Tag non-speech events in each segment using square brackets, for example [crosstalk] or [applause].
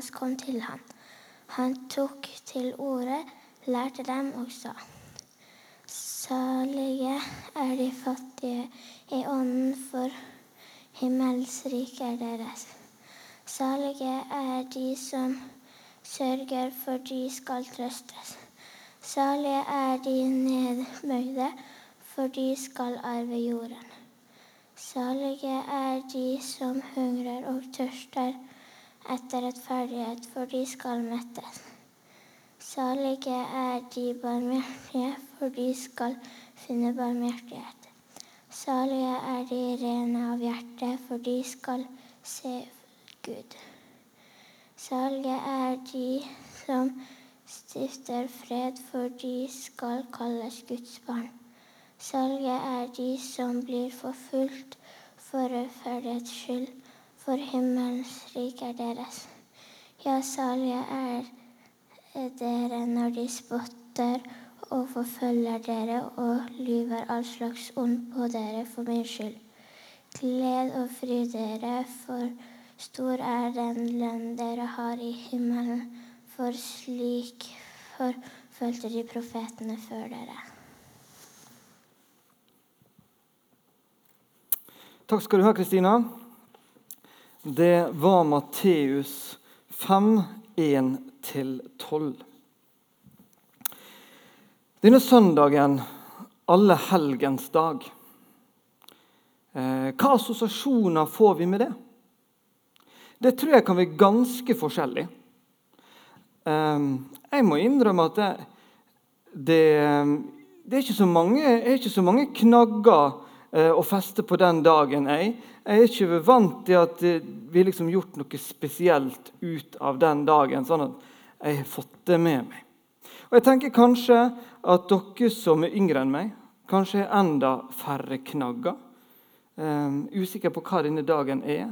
hans kom til ham. Han tok til orde, lærte dem og sa:" Salige er de fattige i ånden, for himmelsriket er deres. Salige er de som sørger, for de skal trøstes. Salige er de nedbøyde, for de skal arve jorden. Salige er de som hungrer og tørster etter rettferdighet, for de skal mettes. Salige er de barmhjertige, for de skal finne barmhjertighet. Salige er de rene av hjerte, for de skal se Gud. Salige er de som stifter fred, for de skal kalles Guds barn. Salige er de som blir forfulgt for rettferdighets skyld, for himmelens rike er deres. Ja, salige er dere når de spotter og forfølger dere og lyver all slags ond på dere for min skyld. Gled og fry dere, for stor er den lønn dere har i himmelen, for slik forfølte de profetene før dere. Takk skal du ha, Kristina. Det var Matteus 5, 1-12. Denne søndagen, alle helgens dag, eh, hva assosiasjoner får vi med det? Det tror jeg kan være ganske forskjellig. Eh, jeg må innrømme at det, det, det er, ikke mange, er ikke så mange knagger å feste på den dagen. Jeg, jeg er ikke vant til at vi liksom gjort noe spesielt ut av den dagen, sånn at jeg har fått det med meg. Og jeg tenker kanskje at dere som er yngre enn meg, kanskje har enda færre knagger. Um, usikker på hva denne dagen er.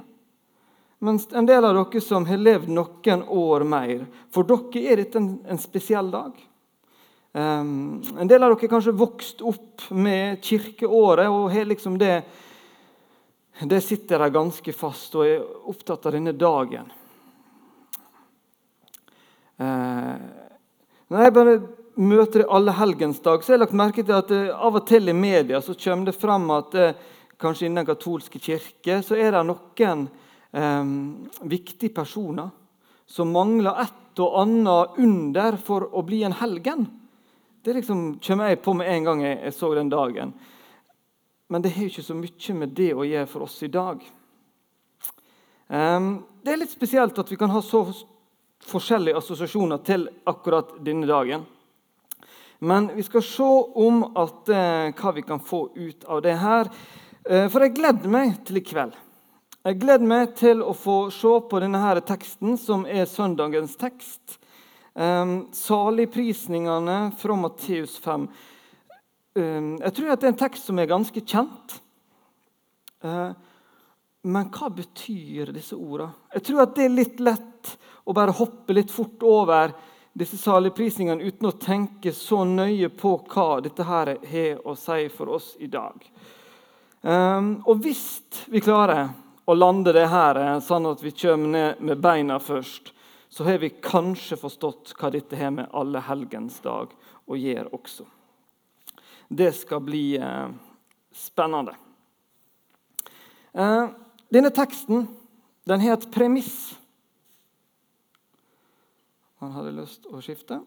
Mens en del av dere som har levd noen år mer, for dere er dette en, en spesiell dag. Um, en del av dere kanskje vokst opp med kirkeåret og har liksom det det sitter der ganske fast og er opptatt av denne dagen. Uh, når jeg bare møter allehelgensdag, så har jeg lagt merke til at uh, av og til i media så kommer det fram at uh, kanskje innen katolske kirke så er det noen um, viktige personer som mangler et og annet under for å bli en helgen. Det liksom kommer jeg på med en gang jeg, så den dagen. Men det har ikke så mye med det å gjøre for oss i dag. Um, det er litt spesielt at vi kan ha så forskjellige assosiasjoner til akkurat denne dagen. Men vi skal se om at, eh, hva vi kan få ut av det her. Eh, for jeg gleder meg til i kveld. Jeg gleder meg til å få se på denne her teksten, som er søndagens tekst. Eh, saligprisningene fra Matteus 5. Um, jeg tror at det er en tekst som er ganske kjent. Uh, men hva betyr disse ordene? Jeg tror at det er litt lett å bare hoppe litt fort over disse saligprisningene uten å tenke så nøye på hva dette her har å si for oss i dag. Um, og hvis vi klarer å lande det her sånn at vi kommer ned med beina først, så har vi kanskje forstått hva dette har med alle helgens dag å gjøre også. Det skal bli eh, spennende. Eh, denne teksten den har et premiss. Han hadde lyst å skifte.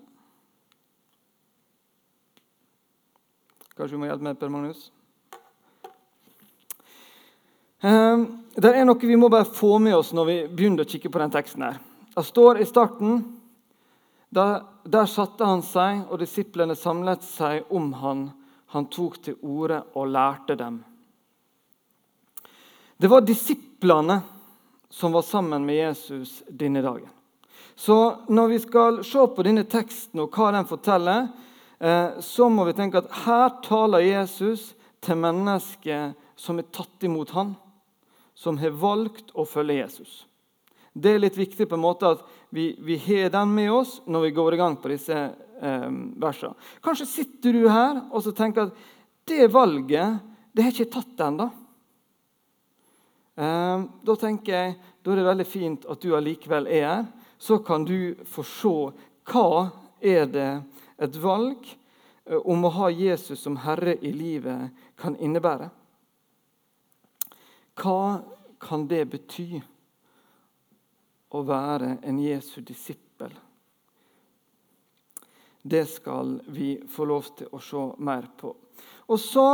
Kanskje vi må hjelpe med Per Magnus? Eh, det er noe vi må bare få med oss når vi begynner å kikke på den teksten. her. Det står i starten der, der satte han seg, og disiplene samlet seg om han. Han tok til orde og lærte dem. Det var disiplene som var sammen med Jesus denne dagen. Så når vi skal se på denne teksten og hva den forteller, eh, så må vi tenke at her taler Jesus til mennesker som er tatt imot han, som har valgt å følge Jesus. Det er litt viktig på en måte at vi, vi har den med oss når vi går i gang på disse eh, versene. Kanskje sitter du her og tenker at det valget det har ikke tatt ennå. Eh, da tenker jeg, da er det veldig fint at du allikevel er her, så kan du få se hva er det et valg eh, om å ha Jesus som herre i livet kan innebære. Hva kan det bety å være en Jesu disippel? Det skal vi få lov til å se mer på. Og så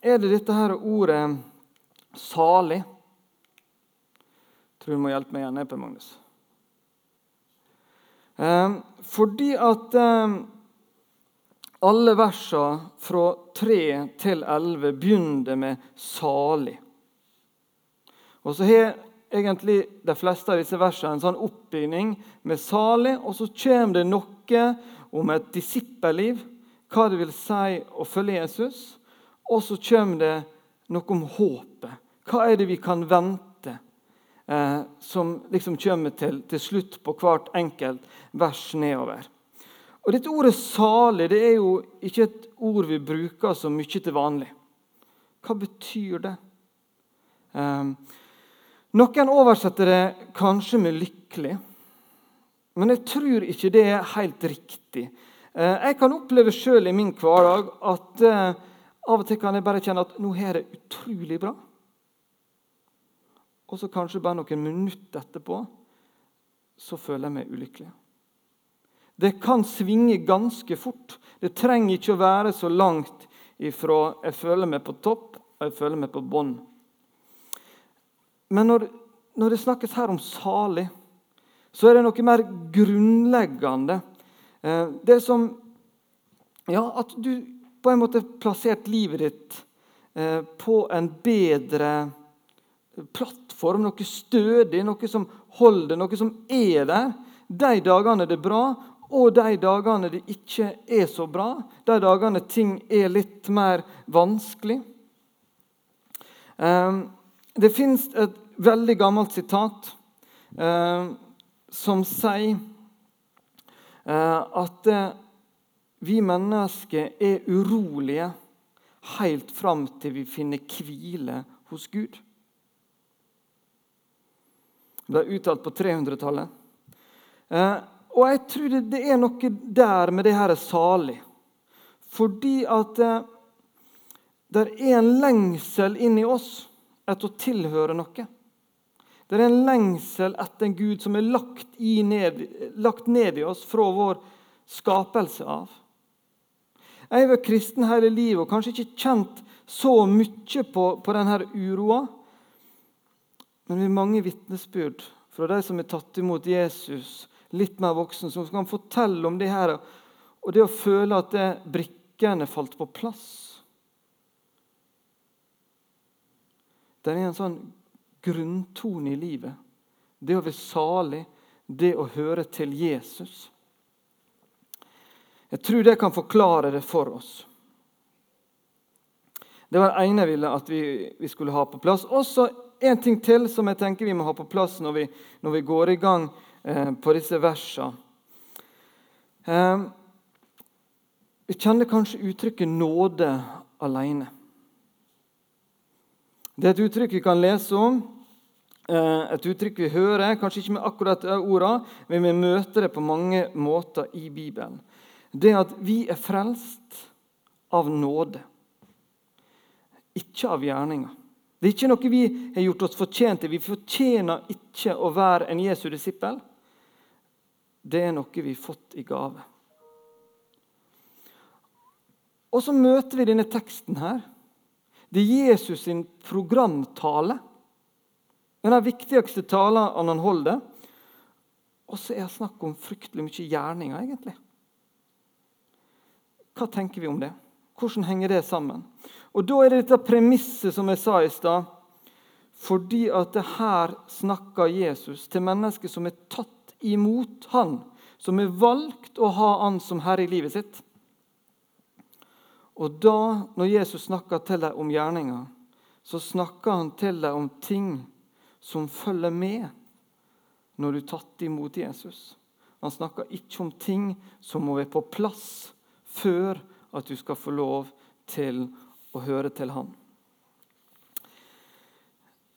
er det dette her ordet 'salig'. Jeg tror du må hjelpe meg igjen, Per Magnus. Eh, fordi at eh, alle versene fra 3 til 11 begynner med 'salig'. Og så har egentlig de fleste av disse versene en sånn oppbygning med 'salig', og så kommer det noe om et disippelliv, hva det vil si å følge Jesus. Og så kommer det noe om håpet. Hva er det vi kan vente? Eh, som liksom kommer til, til, slutt på hvert enkelt vers nedover. Og Dette ordet 'salig' det er jo ikke et ord vi bruker så mye til vanlig. Hva betyr det? Eh, noen oversetter det kanskje med 'lykkelig', men jeg tror ikke det er helt riktig. Eh, jeg kan oppleve sjøl i min hverdag at eh, av og til kan jeg bare kjenne at nå har det utrolig bra. Og så kanskje bare noen minutter etterpå så føler jeg meg ulykkelig. Det kan svinge ganske fort. Det trenger ikke å være så langt ifra jeg føler meg på topp og jeg føler meg på bånn. Men når, når, det snakkes her om salig, så er det noe mer grunnleggende. Eh, det som ja, at du på en måte plassert livet ditt eh, på en bedre plattform, noe stødig, noe som holder, noe som er der. De dagene det er bra, og de dagene det ikke er så bra. De dagene ting er litt mer vanskelig. Eh, det fins et veldig gammelt sitat eh, som sier at vi mennesker er urolige helt fram til vi finner hvile hos Gud. Det ble uttalt på 300-tallet. Eh, og jeg tror det, det, er noe der med det her er salig. Fordi at eh, det er en lengsel inni oss etter å tilhøre noe. Det er en lengsel etter en Gud som er lagt, ned, lagt ned i oss fra vår skapelse av. Jeg har vært kristen hele livet og kanskje ikke kjent så mye på, på denne uroa. Men vi har mange vitnesbyrd fra de som har tatt imot Jesus, litt mer voksen, som kan fortelle om det her, og det å føle at det, brikkene falt på plass. Det er en sånn grunntone i livet. Det å være salig, det å høre til Jesus. Jeg tror det kan forklare det for oss. Det var det ene jeg ville at vi, vi skulle ha på plass. Også en ting til som jeg tenker vi må ha på plass når vi, når vi går i gang eh, på disse versene. Eh, vi kjenner kanskje uttrykket 'nåde alene'. Det er et uttrykk vi kan lese om, eh, et uttrykk vi hører, kanskje ikke med akkurat ordene, men vi møter det på mange måter i Bibelen det at vi er frelst av nåde, ikke av gjerninger. Det er ikke noe vi har gjort oss fortjent til. Vi fortjener ikke å være en Jesu disippel. Det er noe vi har fått i gave. Og så møter vi denne teksten her. Det er Jesus sin programtale. Den er viktigste talen han holder. Og så er det snakk om fryktelig mye gjerninger, egentlig. Hva tenker vi om det? Hvordan henger det sammen? Og Da er det dette premisset som jeg sa i stad. Fordi at det her snakker Jesus til mennesker som er tatt imot han, som er valgt å ha han som herre i livet sitt. Og da, når Jesus snakker til dem om gjerninger, så snakker han til dem om ting som følger med når du er tatt imot Jesus. Han snakker ikke om ting som må være på plass før at du skal få lov til å høre til Han.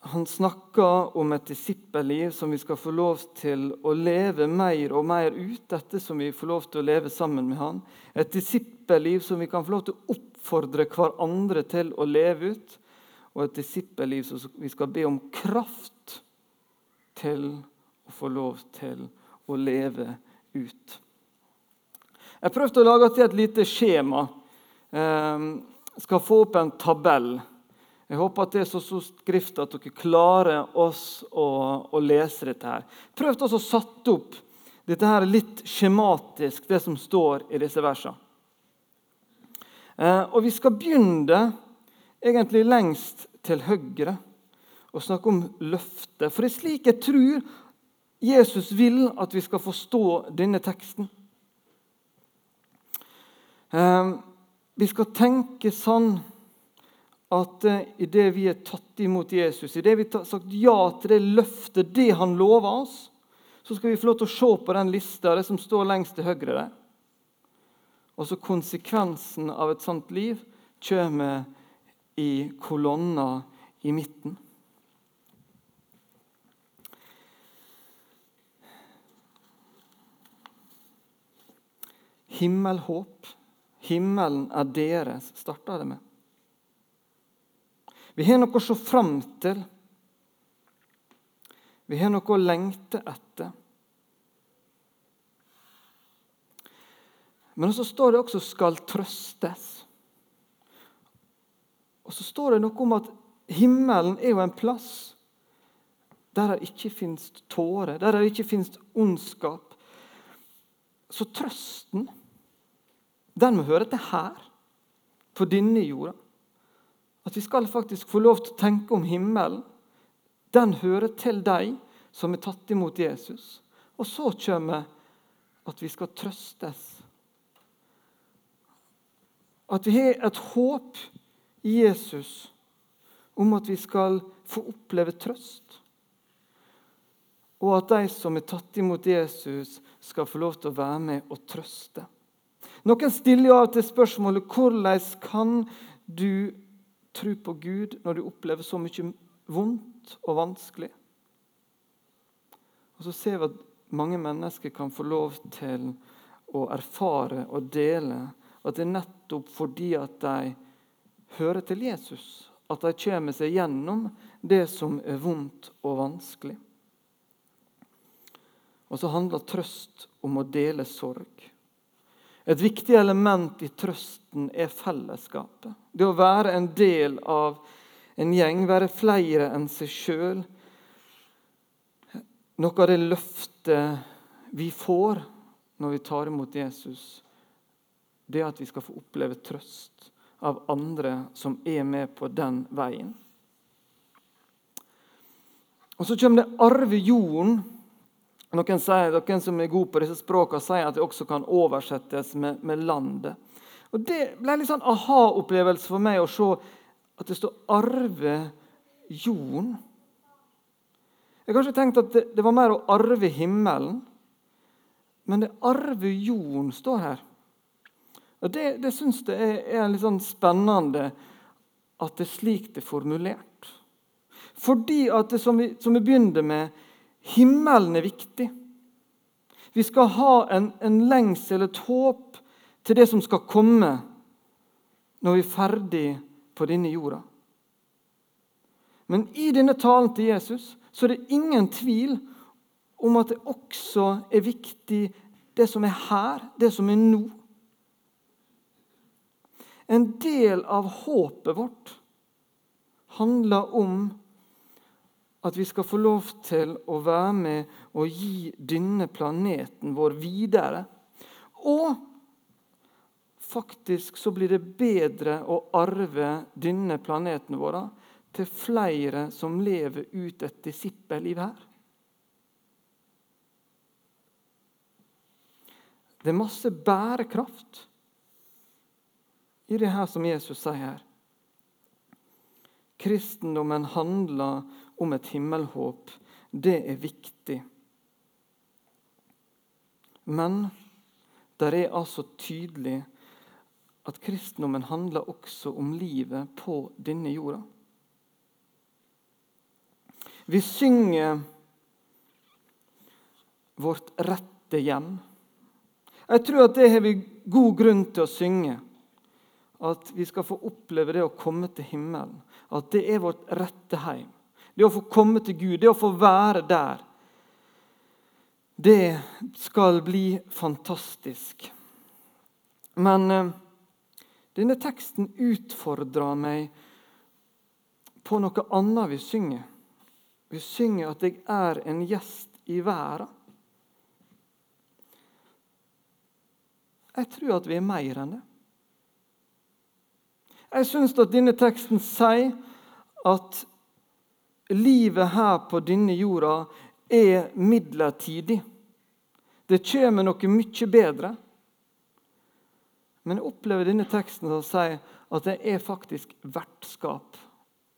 Han snakker om et disippelliv som vi skal få lov til å leve mer og mer ut, dette som vi får lov til å leve sammen med han. Et disippelliv som vi kan få lov til å oppfordre hverandre til å leve ut. Og et disippelliv som vi skal be om kraft til å få lov til å leve ut. Jeg prøvde å lage til et lite skjema. Jeg eh, skal få opp en tabell jeg håper at det er så stor skrift at dere klarer oss å, å lese dette. her. Prøv også å sette opp dette her litt skjematisk, det som står i disse versene. Eh, og Vi skal begynne egentlig lengst til høyre og snakke om løftet. For det er slik jeg tror Jesus vil at vi skal forstå denne teksten. Eh, vi skal tenke sånn at idet i det vi er tatt imot Jesus, i det vi har sagt ja til det løftet, det han lover oss, så skal vi få lov til å se på den lista det som står lengst til høyre der. Og så konsekvensen av et sånt liv kommer i kolonna i midten. Himmelhåp. Himmelen er deres, starta det med. Vi har noe å se fram til. Vi har noe å lengte etter. Men så står det også 'skal trøstes'. Og så står det noe om at himmelen er jo en plass der det ikke fins tårer, der det ikke fins ondskap. Så trøsten, den må høre til her, på denne jorda. At vi skal faktisk få lov til å tenke om himmelen. Den hører til deg som er tatt imot Jesus. Og så kommer at vi skal trøstes. At vi har et håp i Jesus om at vi skal få oppleve trøst. Og at de som er tatt imot Jesus, skal få lov til å være med og trøste. Noen stiller jo av til spørsmålet hvordan kan du tro på Gud når du opplever så mye vondt og vanskelig. Og Så ser vi at mange mennesker kan få lov til å erfare og dele at det er nettopp fordi at de hører til Jesus, at de kommer seg gjennom det som er vondt og vanskelig. Og så handler trøst om å dele sorg. Et viktig element i trøsten er fellesskapet. Det å være en del av en gjeng, være flere enn seg sjøl. Noe av det løftet vi får når vi tar imot Jesus, det er at vi skal få oppleve trøst av andre som er med på den veien. Og Så kommer det arve jorden noen, sier, noen som er gode på disse språkene, sier at det også kan oversettes med, med 'landet'. Og Det ble en litt sånn aha-opplevelse for meg å se at det står 'arve jorden'. Jeg har kanskje tenkt at det, det var mer å arve himmelen, men det 'arve jorden' står her. Og Det, det syns jeg er, er litt sånn spennende at det er slik det er formulert. Fordi at det, som vi, som vi begynte med, Himmelen er viktig. Vi skal ha en, en lengsel, et håp, til det som skal komme når vi er ferdig på denne jorda. Men i denne talen til Jesus så er det ingen tvil om at det også er viktig det som er her, det som er nå. En del av håpet vårt handler om at vi skal få lov til å være med og gi denne planeten vår videre. Og faktisk så blir det bedre å arve denne planeten vår til flere som lever ut et disippelliv her. Det er masse bærekraft i det her som Jesus sier her. Kristendommen handler om et himmelhåp, det er viktig. Men det er altså tydelig at kristendommen handler også om livet på denne jorda. Vi synger vårt rette hjem. Jeg tror at det har vi god grunn til å synge. At vi skal få oppleve det å komme til himmelen. At det er vårt rette hjem. Det å få komme til Gud, det å få være der. Det skal bli fantastisk. Men eh, denne teksten utfordrer meg på noe annet vi synger. Vi synger at 'jeg er en gjest i verden'. Jeg tror at vi er mer enn det. Jeg syns at denne teksten sier at livet her på denne jorda er midlertidig. Det kommer noe mye bedre. Men jeg opplever denne teksten som sier at det er faktisk vertskap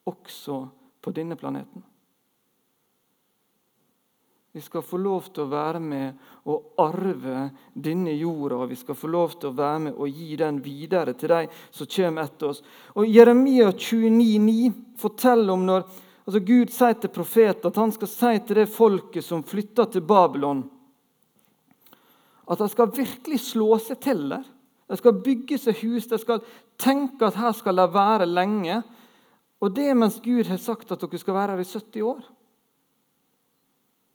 også på denne planeten. Vi skal få lov til å være med og arve denne jorda. Vi skal få lov til å være med og gi den videre til de som kommer etter oss. Og Jeremia 29,9 forteller om når altså Gud sier til profeten at han skal si til det folket som flytter til Babylon, at de skal virkelig slå seg til der. De skal bygge seg hus, de skal tenke at her skal de være lenge. Og det mens Gud har sagt at dere skal være her i 70 år.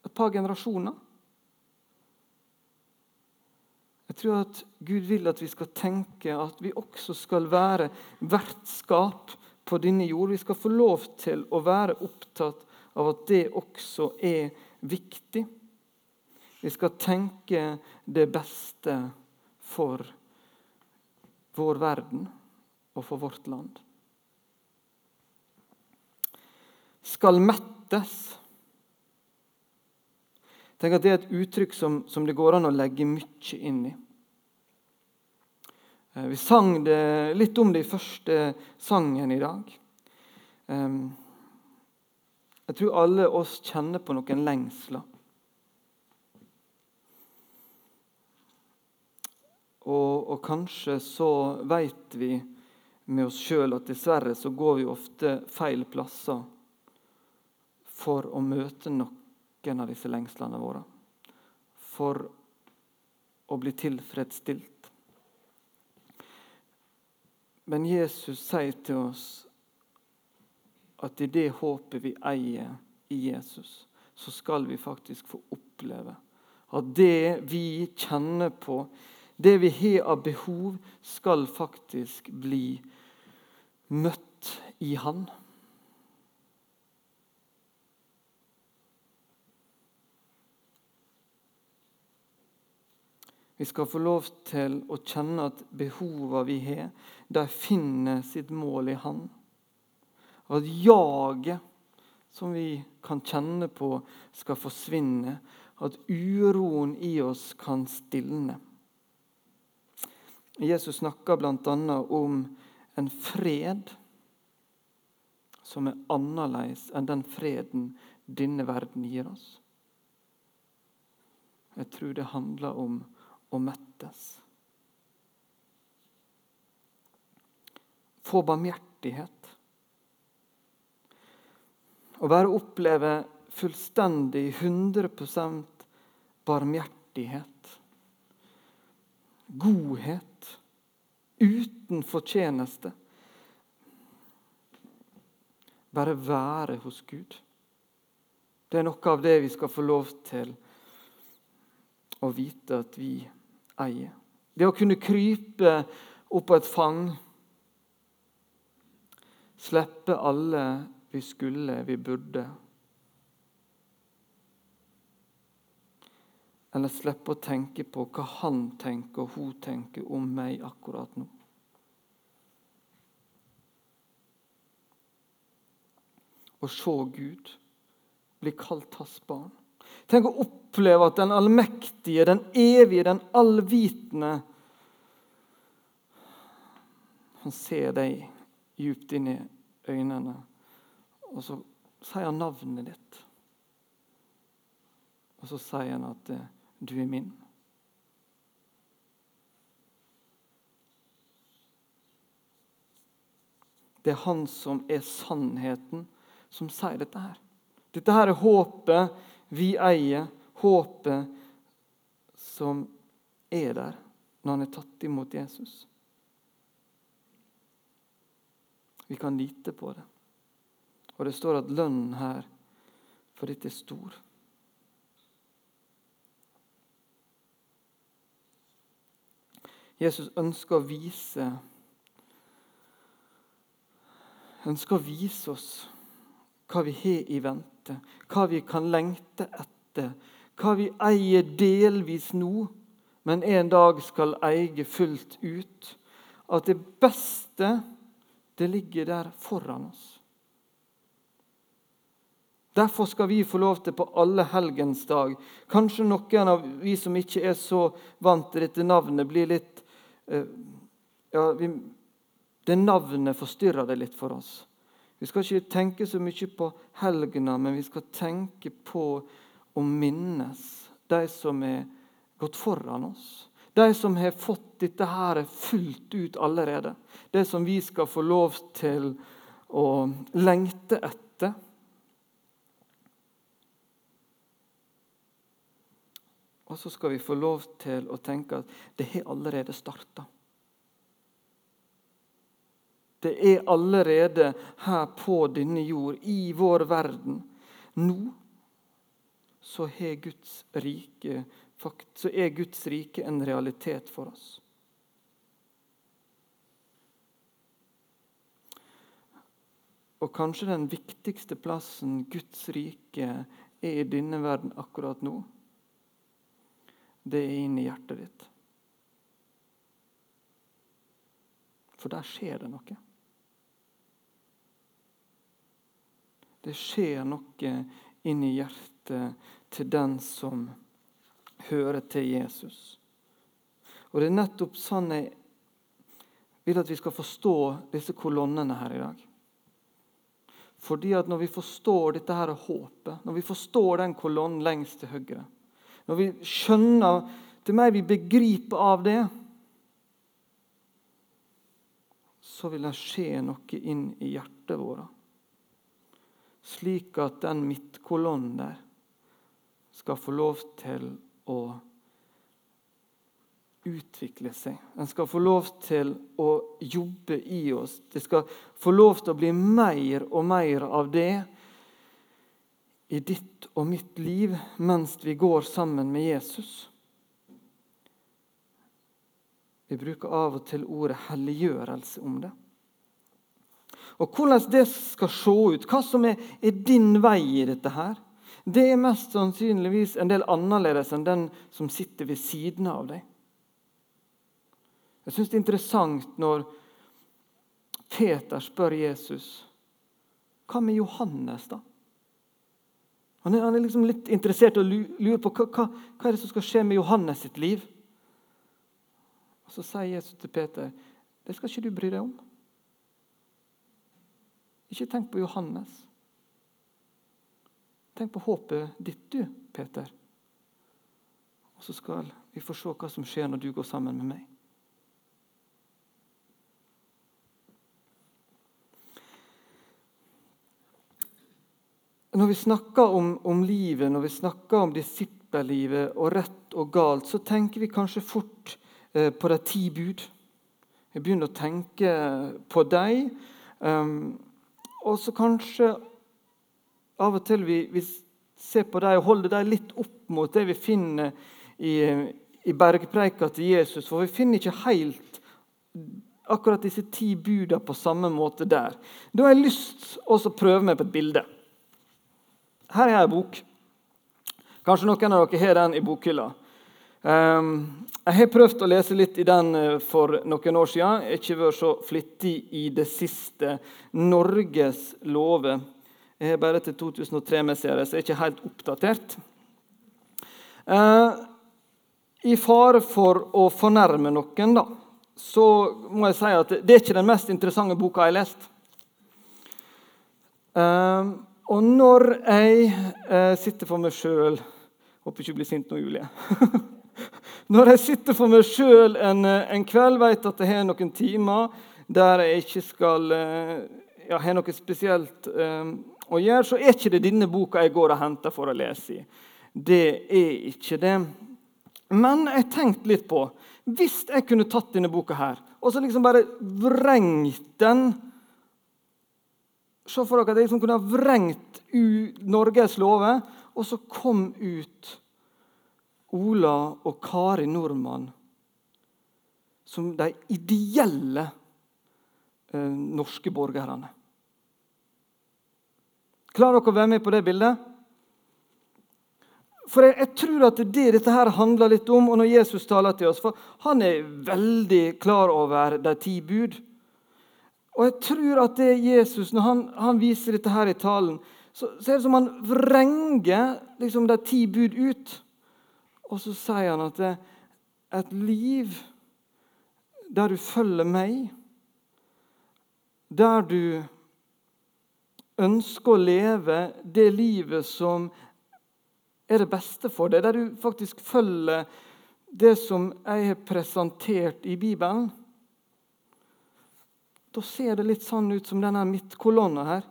Et par generasjoner. Jeg tror at Gud vil at vi skal tenke at vi også skal være vertskap på denne jord. Vi skal få lov til å være opptatt av at det også er viktig. Vi skal tenke det beste for vår verden og for vårt land. Skal mettes. Tenk at Det er et uttrykk som, som det går an å legge mye inn i. Eh, vi sang det, litt om det i første sangen i dag. Jeg tror alle oss kjenner på noen lengsler. Og, og kanskje så vet vi med oss sjøl at dessverre så går vi ofte feil plasser for å møte noen av disse lengslene våre. For å bli tilfredsstilt. Men Jesus sier til oss at i det håpet vi eier i Jesus, så skal vi faktisk få oppleve at det vi kjenner på det vi har av behov, skal faktisk bli møtt i Han. Vi skal få lov til å kjenne at behovene vi har, de finner sitt mål i Han. At jaget som vi kan kjenne på, skal forsvinne. At uroen i oss kan stilne. Jesus snakker bl.a. om en fred som er annerledes enn den freden denne verden gir oss. Jeg tror det handler om å mettes. Få barmhjertighet. Å være oppleve fullstendig 100% barmhjertighet. Godhet uten fortjeneste. Bare være hos Gud. Det er noe av det vi skal få lov til å vite at vi eier. Det å kunne krype opp på et fang, slippe alle vi skulle, vi burde. Eller slippe å tenke på hva han tenker og hun tenker om meg akkurat nå. Å se Gud, bli kalt hans barn. Tenk å oppleve at den allmektige, den evige, den allvitende Han ser deg djupt inn i øynene, og så sier han navnet ditt. Og så sier han at eh, du er min. Det er han som er sannheten, som sier dette her. Dette her er håpet vi eier, håpet som er der når han er tatt imot Jesus. Vi kan lite på det. Og det står at lønnen her for dette er stor. Jesus ønsker å vise ønsker å vise oss hva vi har i vente, hva vi kan lengte etter, hva vi eier delvis nå, men en dag skal eie fullt ut. At det beste, det ligger der foran oss. Derfor skal vi få lov til på alle helgens dag Kanskje noen av vi som ikke er så vant til dette navnet, blir litt eh, ja, vi, Det navnet forstyrrer det litt for oss. Vi skal ikke tenke så mye på helgena, men vi skal tenke på å minnes de som er gått foran oss. De som har fått dette her fullt ut allerede. Det som vi skal få lov til å lengte etter. Og så skal vi få lov til å tenke at det har allerede starta. Det er allerede her på denne jord, i vår verden. Nå så, Guds rike, så er Guds rike en realitet for oss. Og kanskje den viktigste plassen Guds rike er i denne verden akkurat nå, det er inni hjertet ditt. For der skjer det noe. Det skjer noe inni hjertet til den som hører til Jesus. Og Det er nettopp sånn jeg vil at vi skal forstå disse kolonnene her i dag. Fordi at Når vi forstår dette her håpet, når vi forstår den kolonnen lengst til høyre, når vi skjønner Til meg vi begriper av det, så vil det skje noe inn i hjertet vårt slik at den midtkolonnen der skal få lov til å utvikle seg. Den skal få lov til å jobbe i oss. Det skal få lov til å bli mer og mer av det i ditt og mitt liv mens vi går sammen med Jesus. Vi bruker av og til ordet helliggjørelse om det. Og hvordan det skal se ut, hva som er, er din vei i dette her, det er mest sannsynligvis en del annerledes enn den som sitter ved siden av deg. Jeg syns det er interessant når Peter spør Jesus hva med Johannes, da? Han er, han er liksom litt interessert og lurer på hva, hva, hva er det som skal skje med Johannes sitt liv. Og Så sier Jesus til Peter det skal ikke du bry deg om. Ikke tenk på Johannes. Tenk på håpet ditt, du, Peter. Og så skal vi få se hva som skjer når du går sammen med meg. Når vi snakker om, om livet, når vi snakker om disippellivet og rett og galt, så tenker vi kanskje fort eh, på de ti bud. Vi begynner å tenke på dem. Um, og så kanskje av og til vi, vi ser på dem og holder dem litt opp mot det vi finner i, i bergpreika til Jesus. For vi finner ikke helt akkurat disse ti budene på samme måte der. Da har jeg lyst til å prøve meg på et bilde. Her er en bok. Kanskje noen av dere har den i bokhylla. Um, jeg har prøvd å lese litt i den eh, for noen år siden. Jeg har ikke vært så flittig i det siste. Norges lover. Jeg har bare til 2003-messiere, så jeg er ikke helt oppdatert. Eh, I fare for å fornærme noen, da, så må jeg si at det er ikke den mest interessante boka jeg har lest. Eh, og når jeg eh, sitter for meg sjøl Håper ikke du blir sint nå, Julie. [laughs] Når jeg sitter for meg sjøl en, eh, en, kveld, vet at jeg har noen timer der jeg ikke skal eh, ja, har noe spesielt eh, å gjøre, så er ikke det denne boka jeg går og henter for å lese i. Det er ikke det. Men jeg tenkte litt på Hvis jeg kunne tatt denne boka her og så liksom bare vrengt den Se for dere at jeg liksom kunne ha vrengt Norges lover, og så kom ut Ola og Kari Nordmann som de ideelle eh, norske borgerne. Klarer dere å være med på det bildet? For jeg, jeg, tror at det det dette her handler litt om. og når Jesus taler til oss, for Han er veldig klar over de ti bud. Og jeg tror at det Jesus, når han, han viser dette her i talen, så, så, er det som han vrenger liksom, de ti bud ut. Og så sier han at det, et liv der du følger meg, der du ønsker å leve det livet som er det beste for deg, der du faktisk følger det som jeg har presentert i Bibelen, da ser det litt sånn ut som denne midtkolonna her.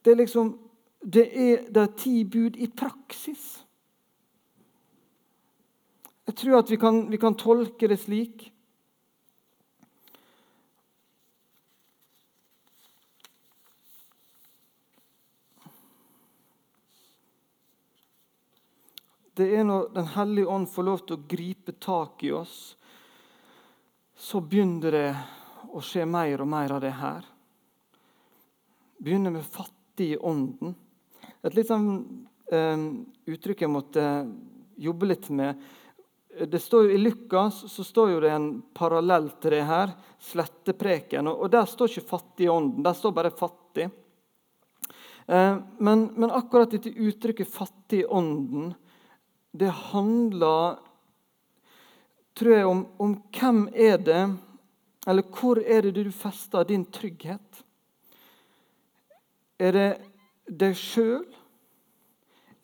Det er liksom det er de ti bud i praksis. Jeg tror at vi kan, vi kan tolke det slik. Det er når Den hellige ånd får lov til å gripe tak i oss, så begynner det å skje mer og mer av det her. Begynner med fattig i ånden. Et litt sånn eh, uttrykk jeg måtte jobbe litt med. Det står jo I Lukas så står jo det en parallell til det her, slettepreken. Og, og Der står ikke 'fattig i ånden', der står bare 'fattig'. Eh, men, men, akkurat dette uttrykket 'fattig i ånden' det handler tror jeg, om, om hvem er det Eller hvor er det du fester din trygghet? Er det deg sjøl?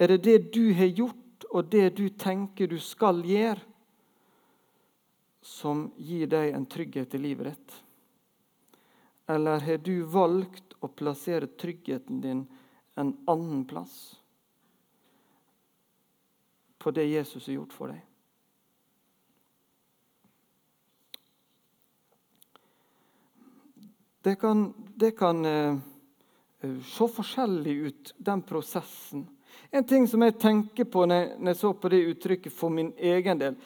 Er det det du har gjort, og det du tenker du skal gjøre, som gir deg en trygghet i livet ditt? Eller har du valgt å plassere tryggheten din en annen plass? På det Jesus har gjort for deg. Det kan, det kan uh, se forskjellig ut, den prosessen. En ting som jeg tenker på når jeg, så på det uttrykket for min egen del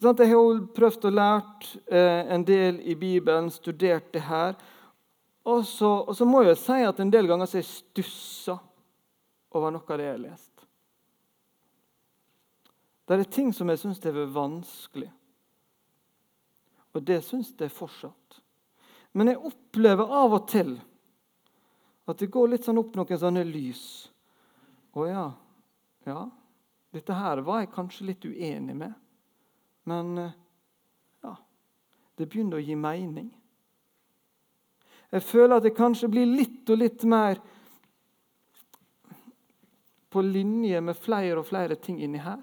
Jeg har prøvd å lært uh, en del i Bibelen, studert det her. Og så, og så må jeg si at en del ganger så jeg stussa over noe av det jeg har lest. Det er ting som jeg syns er vanskelig. Og det syns jeg fortsatt. Men jeg opplever av og til at det går litt sånn opp noen sånne lys. Å ja, ja, dette her var jeg kanskje litt uenig med. Men eh, ja, det begynner å gi mening. Jeg føler at det kanskje blir litt og litt mer på linje med flere og flere ting inni her.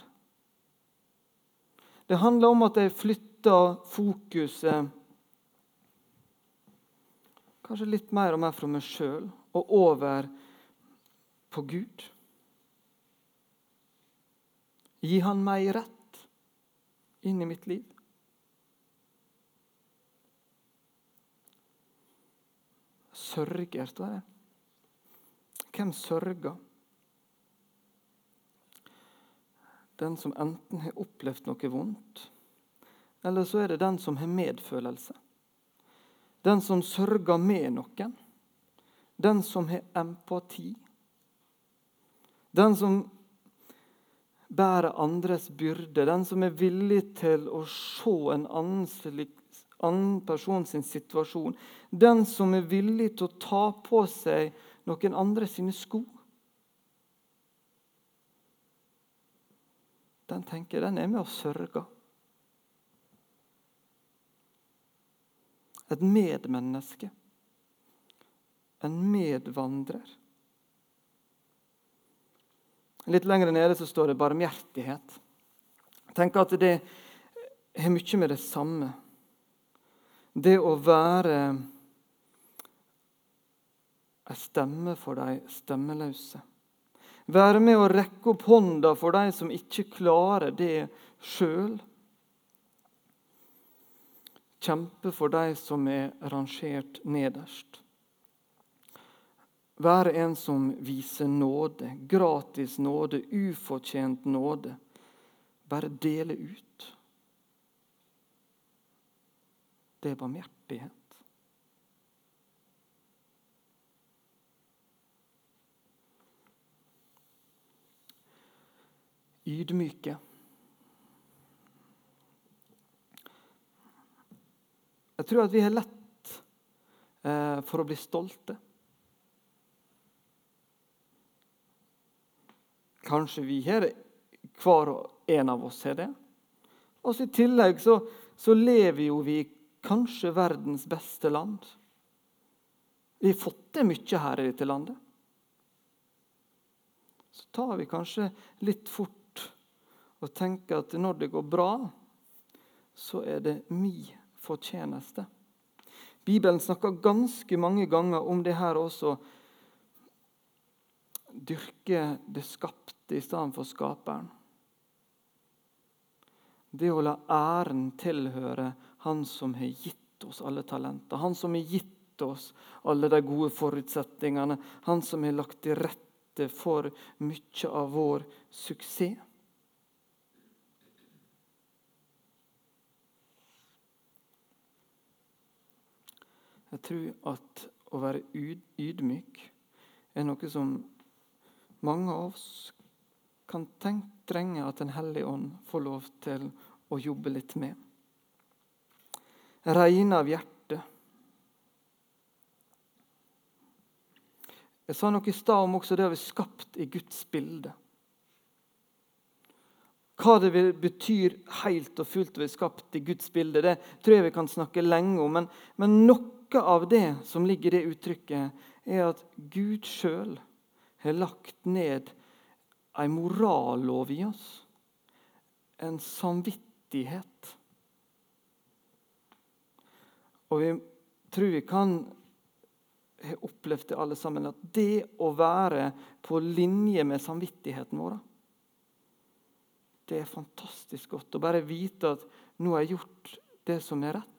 Det handler om at jeg flytter fokuset kanskje litt mer og mer fra meg sjøl og over på Gud. Gi Han meg rett inn i mitt liv. Sørger, står det. Hvem sørger? Den som enten har opplevd noe vondt, eller så er det den som har medfølelse. Den som sørger med noen. Den som har empati. Den som bærer andres byrde. Den som er villig til å se en annen, person sin situasjon. Den som er villig til å ta på seg noen andre sine sko. Den tenker den er med og sørger. Et medmenneske. En medvandrer. Litt lenger nede så står det barmhjertighet. Jeg tenker at det har mye med det samme. Det å være ei stemme for de stemmeløse. Være med å rekke opp hånda for de som ikke klarer det sjøl. Kjempe for de som er rangert nederst. Være en som viser nåde, gratis nåde, ufortjent nåde. Bare dele ut. Det er barmhjertighet. Ydmyke. Jeg tror at vi har lett eh, for å bli stolte. Kanskje vi har hver og en av oss har det. Og I tillegg så, så lever jo vi kanskje verdens beste land. Vi har fått til mye her i dette landet. Så tar vi kanskje litt fort og tenker at når det går bra, så er det mi fortjeneste. Bibelen snakker ganske mange ganger om det her også. Dyrke det skapte i stedet for skaperen. Det å la æren tilhøre Han som har gitt oss alle talenter. Han som har gitt oss alle de gode forutsetningene. Han som har lagt til rette for mye av vår suksess. Jeg tror at å være ydmyk er noe som mange av oss kan tenke, trenge at Den hellige ånd får lov til å jobbe litt med. Reine av hjertet. Jeg sa noe i stad om også det å har skapt i Guds bilde. Hva det betyr helt og fullt å være skapt i Guds bilde, det tror jeg vi kan snakke lenge om. Men, men noe noe av det som ligger i det uttrykket, er at Gud sjøl har lagt ned en morallov i oss. En samvittighet. Og vi tror vi kan ha opplevd det alle sammen, at det å være på linje med samvittigheten vår Det er fantastisk godt å bare vite at nå har jeg gjort det som er rett.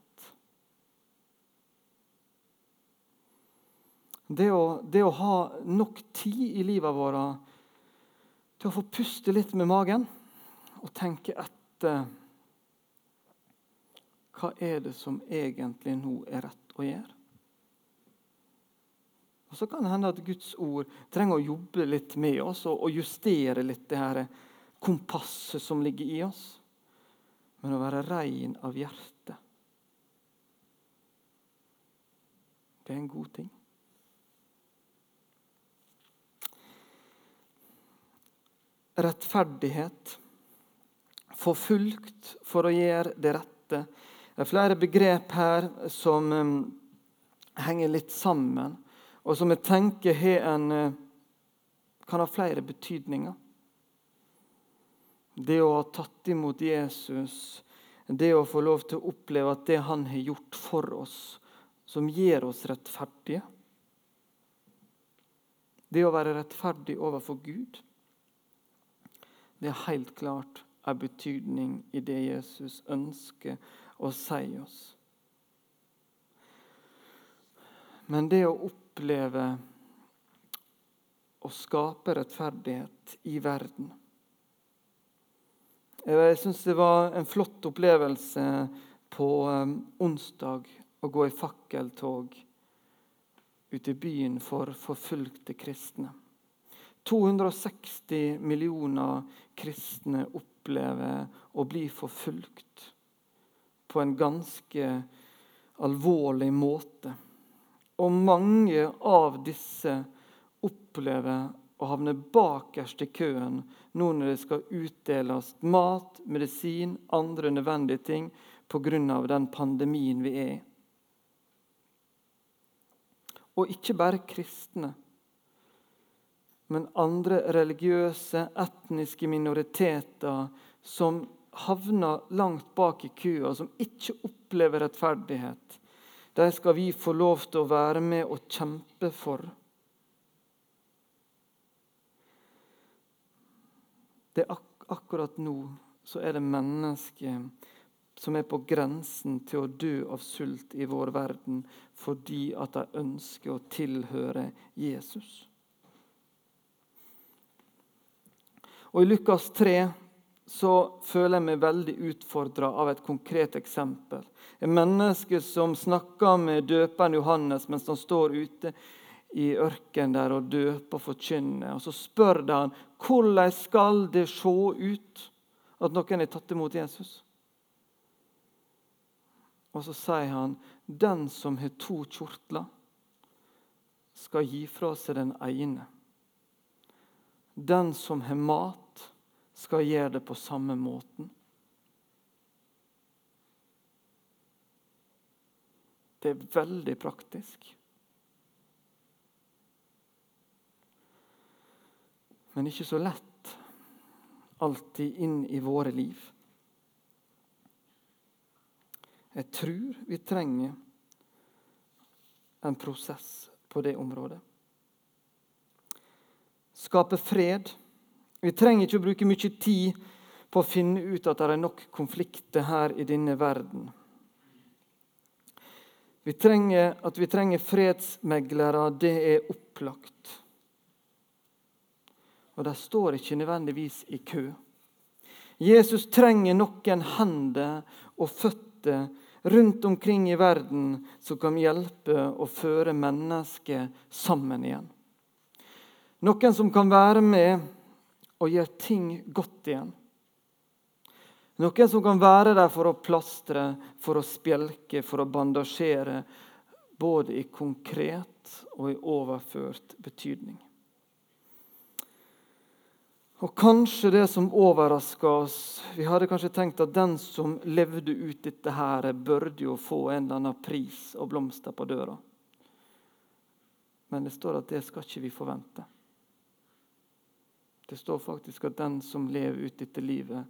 Det å, det å, ha nok tid i livet vårt til å få puste litt med magen og tenke etter Hva er det som egentlig nå er rett å gjøre? Og Så kan det hende at Guds ord trenger å jobbe litt med oss og, justere litt det her kompasset som ligger i oss. Men å være rein av hjerte, det er en god ting. Rettferdighet. Forfulgt for å gjøre det rette. Det er flere begrep her som um, henger litt sammen, og som jeg tenker en, uh, kan ha flere betydninger. Det å ha tatt imot Jesus, det å få lov til å oppleve at det han har gjort for oss, som gjør oss rettferdige. Det å være rettferdig overfor Gud. Det er helt klart en betydning i det Jesus ønsker å si oss. Men det å oppleve å skape rettferdighet i verden Jeg syns det var en flott opplevelse på um, onsdag å gå i fakkeltog ute i byen for forfulgte kristne. 260 millioner kristne opplever å bli forfulgt på en ganske alvorlig måte. Og mange av disse opplever å havne bakerst i køen nå når det skal utdeles mat, medisin, andre nødvendige ting pga. den pandemien vi er i. Og ikke bare kristne men andre religiøse, etniske minoriteter som havner langt bak i kua, som ikke opplever rettferdighet. De skal vi få lov til å være med og kjempe for. Det er ak akkurat nå så er det mennesker som er på grensen til å dø av sult i vår verden fordi at de ønsker å tilhøre Jesus. Og I Lukas 3 så føler jeg meg veldig utfordra av et konkret eksempel. En menneske som snakker med døperen Johannes mens han står ute i ørkenen der og døper og forkynner. Og så spør han hvordan skal det se ut at noen er tatt imot Jesus. Og så sier han den som har to kjortler, skal gi fra seg den ene. Den som har mat, skal gjøre det på samme måten. Det er veldig praktisk. Men ikke så lett alltid inn i våre liv. Jeg tror vi trenger en prosess på det området. Skape fred. Vi trenger ikke å bruke mye tid på å finne ut at det er nok konflikter her i denne verden. Vi trenger, at vi trenger fredsmeglere, det er opplagt. Og de står ikke nødvendigvis i kø. Jesus trenger noen hender og føtter rundt omkring i verden som kan hjelpe å føre mennesker sammen igjen. Noen som kan være med og gjøre ting godt igjen. Noen som kan være der for å plastre, for å spjelke, for å bandasjere. Både i konkret og i overført betydning. Og kanskje det som overraska oss Vi hadde kanskje tenkt at den som levde ut dette, her, burde jo få en eller annen pris og blomster på døra. Men det står at det skal ikke vi forvente. Det står faktisk at den som lever ut dette livet,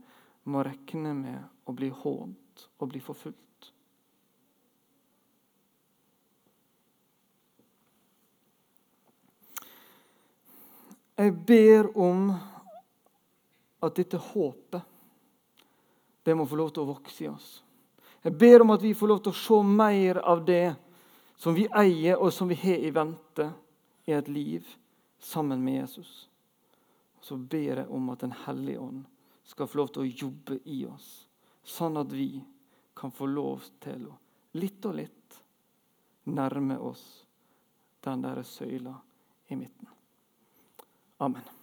må regne med å bli hånt og bli forfulgt. Jeg ber om at dette håpet det må få lov til å vokse i oss. Jeg ber om at vi får lov til å se mer av det som vi eier, og som vi har i vente i et liv sammen med Jesus. Så ber jeg om at Den hellige ånd skal få lov til å jobbe i oss, sånn at vi kan få lov til å litt og litt nærme oss den der søyla i midten. Amen.